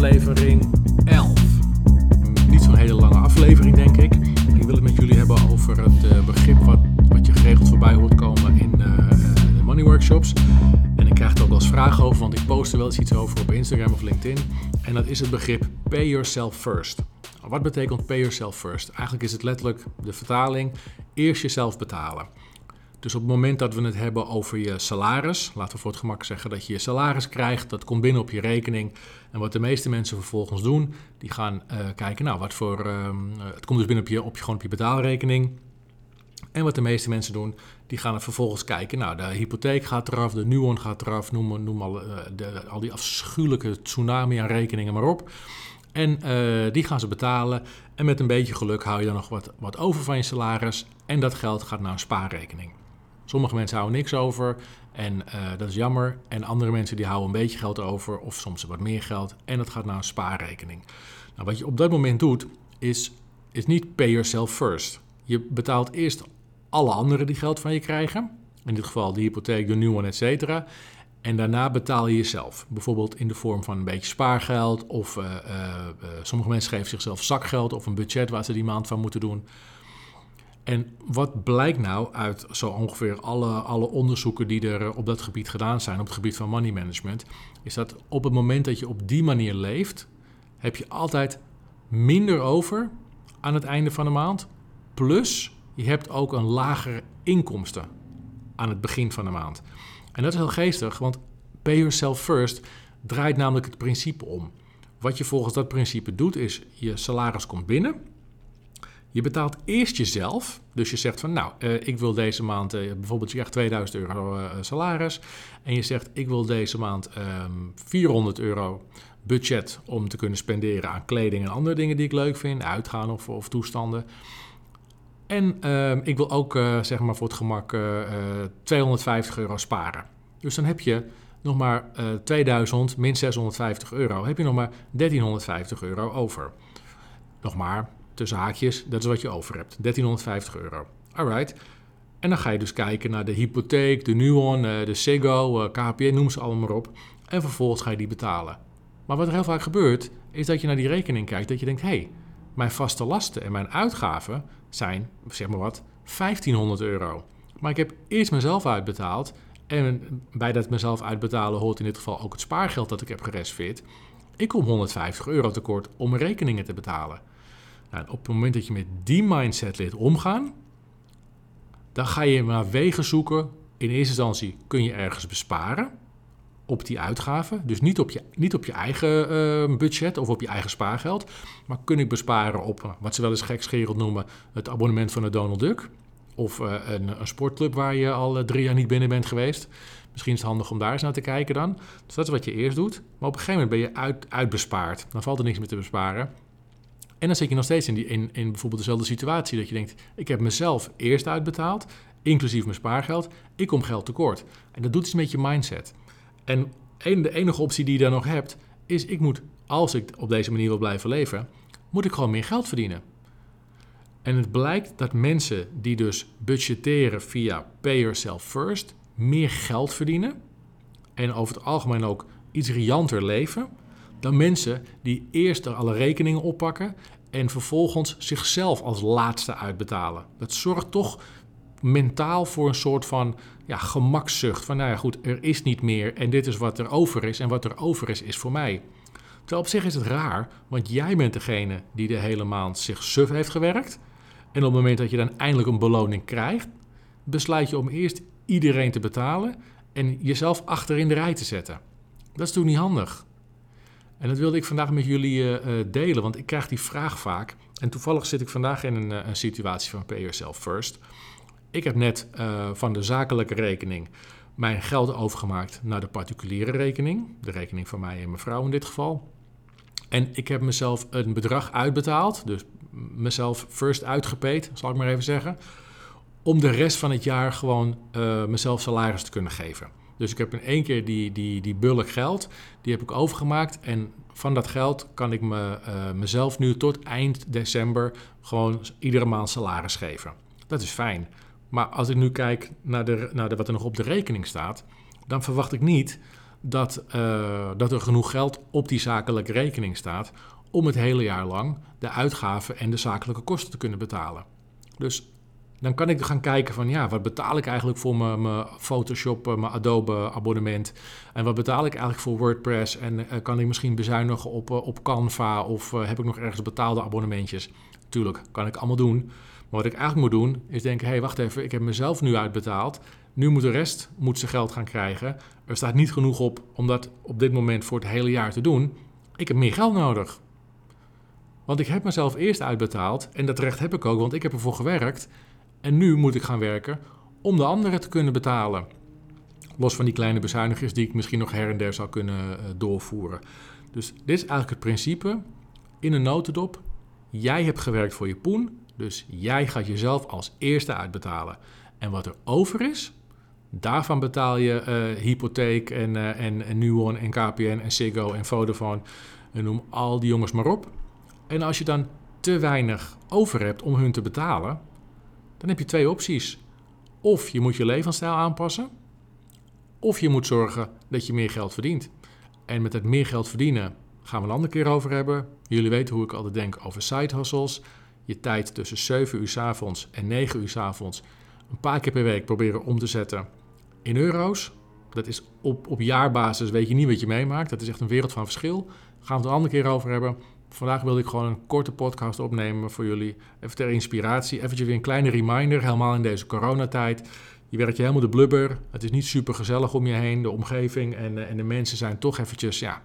aflevering 11. Niet zo'n hele lange aflevering, denk ik. Ik wil het met jullie hebben over het uh, begrip wat, wat je geregeld voorbij hoort komen in uh, de money workshops. En ik krijg er ook wel eens over, want ik post er wel eens iets over op Instagram of LinkedIn. En dat is het begrip pay yourself first. Wat betekent pay yourself first? Eigenlijk is het letterlijk de vertaling eerst jezelf betalen. Dus op het moment dat we het hebben over je salaris, laten we voor het gemak zeggen dat je je salaris krijgt, dat komt binnen op je rekening. En wat de meeste mensen vervolgens doen, die gaan uh, kijken, nou wat voor, uh, het komt dus binnen op je, op je, gewoon op je betaalrekening. En wat de meeste mensen doen, die gaan er vervolgens kijken, nou de hypotheek gaat eraf, de Nuon gaat eraf, noem, noem al, uh, de, al die afschuwelijke tsunami aan rekeningen maar op. En die gaan ze betalen. En met een beetje geluk hou je dan nog wat, wat over van je salaris. En dat geld gaat naar een spaarrekening. Sommige mensen houden niks over en uh, dat is jammer. En andere mensen die houden een beetje geld over of soms wat meer geld en dat gaat naar een spaarrekening. Nou, wat je op dat moment doet is, is niet pay yourself first. Je betaalt eerst alle anderen die geld van je krijgen. In dit geval de hypotheek, de nieuwe, et cetera. En daarna betaal je jezelf. Bijvoorbeeld in de vorm van een beetje spaargeld. Of uh, uh, sommige mensen geven zichzelf zakgeld of een budget waar ze die maand van moeten doen. En wat blijkt nou uit zo ongeveer alle, alle onderzoeken die er op dat gebied gedaan zijn, op het gebied van money management, is dat op het moment dat je op die manier leeft, heb je altijd minder over aan het einde van de maand. Plus, je hebt ook een lagere inkomsten aan het begin van de maand. En dat is heel geestig, want pay yourself first draait namelijk het principe om. Wat je volgens dat principe doet, is je salaris komt binnen. Je betaalt eerst jezelf. Dus je zegt van, nou, uh, ik wil deze maand, uh, bijvoorbeeld je krijgt 2000 euro uh, salaris. En je zegt, ik wil deze maand um, ehm, 400 euro budget om te kunnen spenderen aan kleding en andere dingen die ik leuk vind. Uitgaan of, of toestanden. En ehm, ik wil ook, zeg maar voor het gemak, 250 euro sparen. Dus dan heb je nog maar 2000 min 650 euro. Heb je nog maar 1350 euro over. Nog maar tussen haakjes, dat is wat je over hebt. 1350 euro. Alright. En dan ga je dus kijken naar de hypotheek, de Nuon, eh, de Sego, eh, KPN, noem ze allemaal maar op. En vervolgens ga je die betalen. Maar wat er heel vaak gebeurt, is dat je naar die rekening kijkt. Dat je denkt, hé, hey, mijn vaste lasten en mijn uitgaven zijn, zeg maar wat, 1500 euro. Maar ik heb eerst mezelf uitbetaald. En bij dat mezelf uitbetalen hoort in dit geval ook het spaargeld dat ik heb gereserveerd. Ik kom 150 euro tekort om mijn rekeningen te betalen. Nou, op het moment dat je met die mindset leert omgaan, dan ga je maar wegen zoeken. In eerste instantie kun je ergens besparen op die uitgaven. Dus niet op je, niet op je eigen uh, budget of op je eigen spaargeld. Maar kun ik besparen op uh, wat ze wel eens gekscherend noemen: het abonnement van de Donald Duck. Of uh, een, een, sportclub waar je al drie jaar niet binnen bent geweest. Misschien is het handig om daar eens naar te kijken dan. Dus dat is wat je eerst doet. Maar op een gegeven moment ben je uit, uitbespaard. Dan valt er niks meer te besparen. En dan zit je nog steeds in, die, in, in bijvoorbeeld dezelfde situatie. Dat je denkt, ik heb mezelf eerst uitbetaald, inclusief mijn spaargeld. Ik kom geld tekort. En dat doet iets met je mindset. En de enige optie die je dan nog hebt, is ik moet, als ik op deze manier wil blijven leven, moet ik gewoon meer geld verdienen. En het blijkt dat mensen die dus budgetteren via Pay Yourself First, meer geld verdienen. En over het algemeen ook iets rianter leven dan mensen die eerst er alle rekeningen oppakken en vervolgens zichzelf als laatste uitbetalen. Dat zorgt toch mentaal voor een soort van ja, gemakzucht. Van nou ja, goed, er is niet meer en dit is wat er over is en wat er over is, is voor mij. Terwijl op zich is het raar, want jij bent degene die de hele maand zich suf heeft gewerkt. En op het moment dat je dan eindelijk een beloning krijgt, besluit je om eerst iedereen te betalen en jezelf achter in de rij te zetten. Dat is toen niet handig. En dat wilde ik vandaag met jullie uh, delen, want ik krijg die vraag vaak. En toevallig zit ik vandaag in een, uh, een situatie van pay yourself first. Ik heb net van de zakelijke rekening mijn geld overgemaakt naar de particuliere rekening. De rekening van mij en mijn vrouw in dit geval. En ik heb mezelf een bedrag uitbetaald, dus mezelf first uitgepeed, zal ik maar even zeggen. Om de rest van het jaar gewoon mezelf salaris te kunnen geven. Dus ik heb in één keer die, die, die bulk geld, die heb ik overgemaakt. En van dat geld kan ik me, uh, mezelf nu tot eind december gewoon iedere maand salaris geven. Dat is fijn. Maar als ik nu kijk naar, de, naar wat er nog op de rekening staat, dan verwacht ik niet dat, uh, dat er genoeg geld op die zakelijke rekening staat om het hele jaar lang de uitgaven en de zakelijke kosten te kunnen betalen. Dus dan kan ik gaan kijken van ja, wat betaal ik eigenlijk voor mijn, mijn Photoshop, eh, mijn Adobe abonnement en wat betaal ik eigenlijk voor WordPress en uh, kan ik misschien bezuinigen op, uh, op Canva of heb ik nog ergens betaalde abonnementjes. Tuurlijk, kan ik allemaal doen. Maar wat ik eigenlijk moet doen is denken, hé hey, wacht even, ik heb mezelf nu uitbetaald. Nu moet de rest moet zijn geld gaan krijgen. Er staat niet genoeg op om dat op dit moment voor het hele jaar te doen. Ik heb meer geld nodig. Want ik heb mezelf eerst uitbetaald en dat recht heb ik ook, want ik heb ervoor gewerkt. En nu moet ik gaan werken om de anderen te kunnen betalen. Los van die kleine bezuinigingen die ik misschien nog her en der zou kunnen uh, doorvoeren. Dus dit is eigenlijk het principe in een notendop. Jij hebt gewerkt voor je poen, dus jij gaat jezelf als eerste uitbetalen. En wat er over is, daarvan betaal je uh, hypotheek en, uh, en, en Nuon en KPN en Ziggo en Vodafone. En noem al die jongens maar op. En als je dan te weinig over hebt om hun te betalen, dan heb je twee opties. Of je moet je levensstijl aanpassen, of je moet zorgen dat je meer geld verdient. En met het meer geld verdienen gaan we een andere keer over hebben. Jullie weten hoe ik altijd denk over side hustles. Je tijd tussen 7 uur s avonds en 9 uur s avonds een paar keer per week proberen om te zetten in euro's. Dat is op, op jaarbasis weet je niet wat je meemaakt. Dat is echt een wereld van verschil. Daar gaan we het een andere keer over hebben. Vandaag wilde ik gewoon een korte podcast opnemen voor jullie. Even ter inspiratie. Eventjes weer een kleine reminder, helemaal in deze coronatijd. Je werkt je helemaal de blubber. Het is niet super gezellig om je heen. De omgeving en, eh, en de mensen zijn toch eventjes, ja...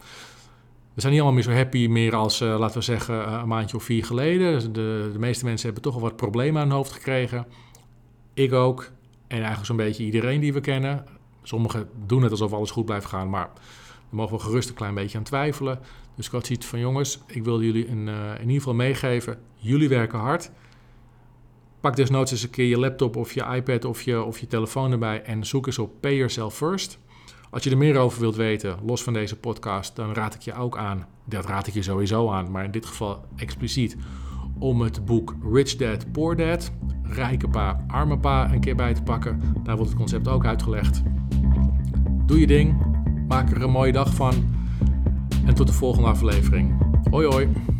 We zijn niet allemaal meer zo happy meer als, uh, laten we zeggen, uh, een maandje of vier geleden. De, de meeste mensen hebben toch al wat problemen aan hun hoofd gekregen. Ik ook. En eigenlijk zo'n beetje iedereen die we kennen. Sommigen doen het alsof alles goed blijft gaan, maar daar mogen we gerust een klein beetje aan twijfelen. Dus ik had zoiets van jongens, ik wil jullie in, uh, in ieder geval meegeven. Jullie werken hard. Pak desnoods eens een keer je laptop of je iPad of je, of je telefoon erbij en zoek eens op Pay Yourself First. Als je er meer over wilt weten, los van deze podcast, dan raad ik je ook aan. Dat raad ik je sowieso aan, maar in dit geval expliciet om het boek Rich Dad Poor Dad, Rijke Pa, Arme Pa, een keer bij te pakken. Daar wordt het concept ook uitgelegd. Doe je ding, maak er een mooie dag van en tot de volgende aflevering. Hoi hoi!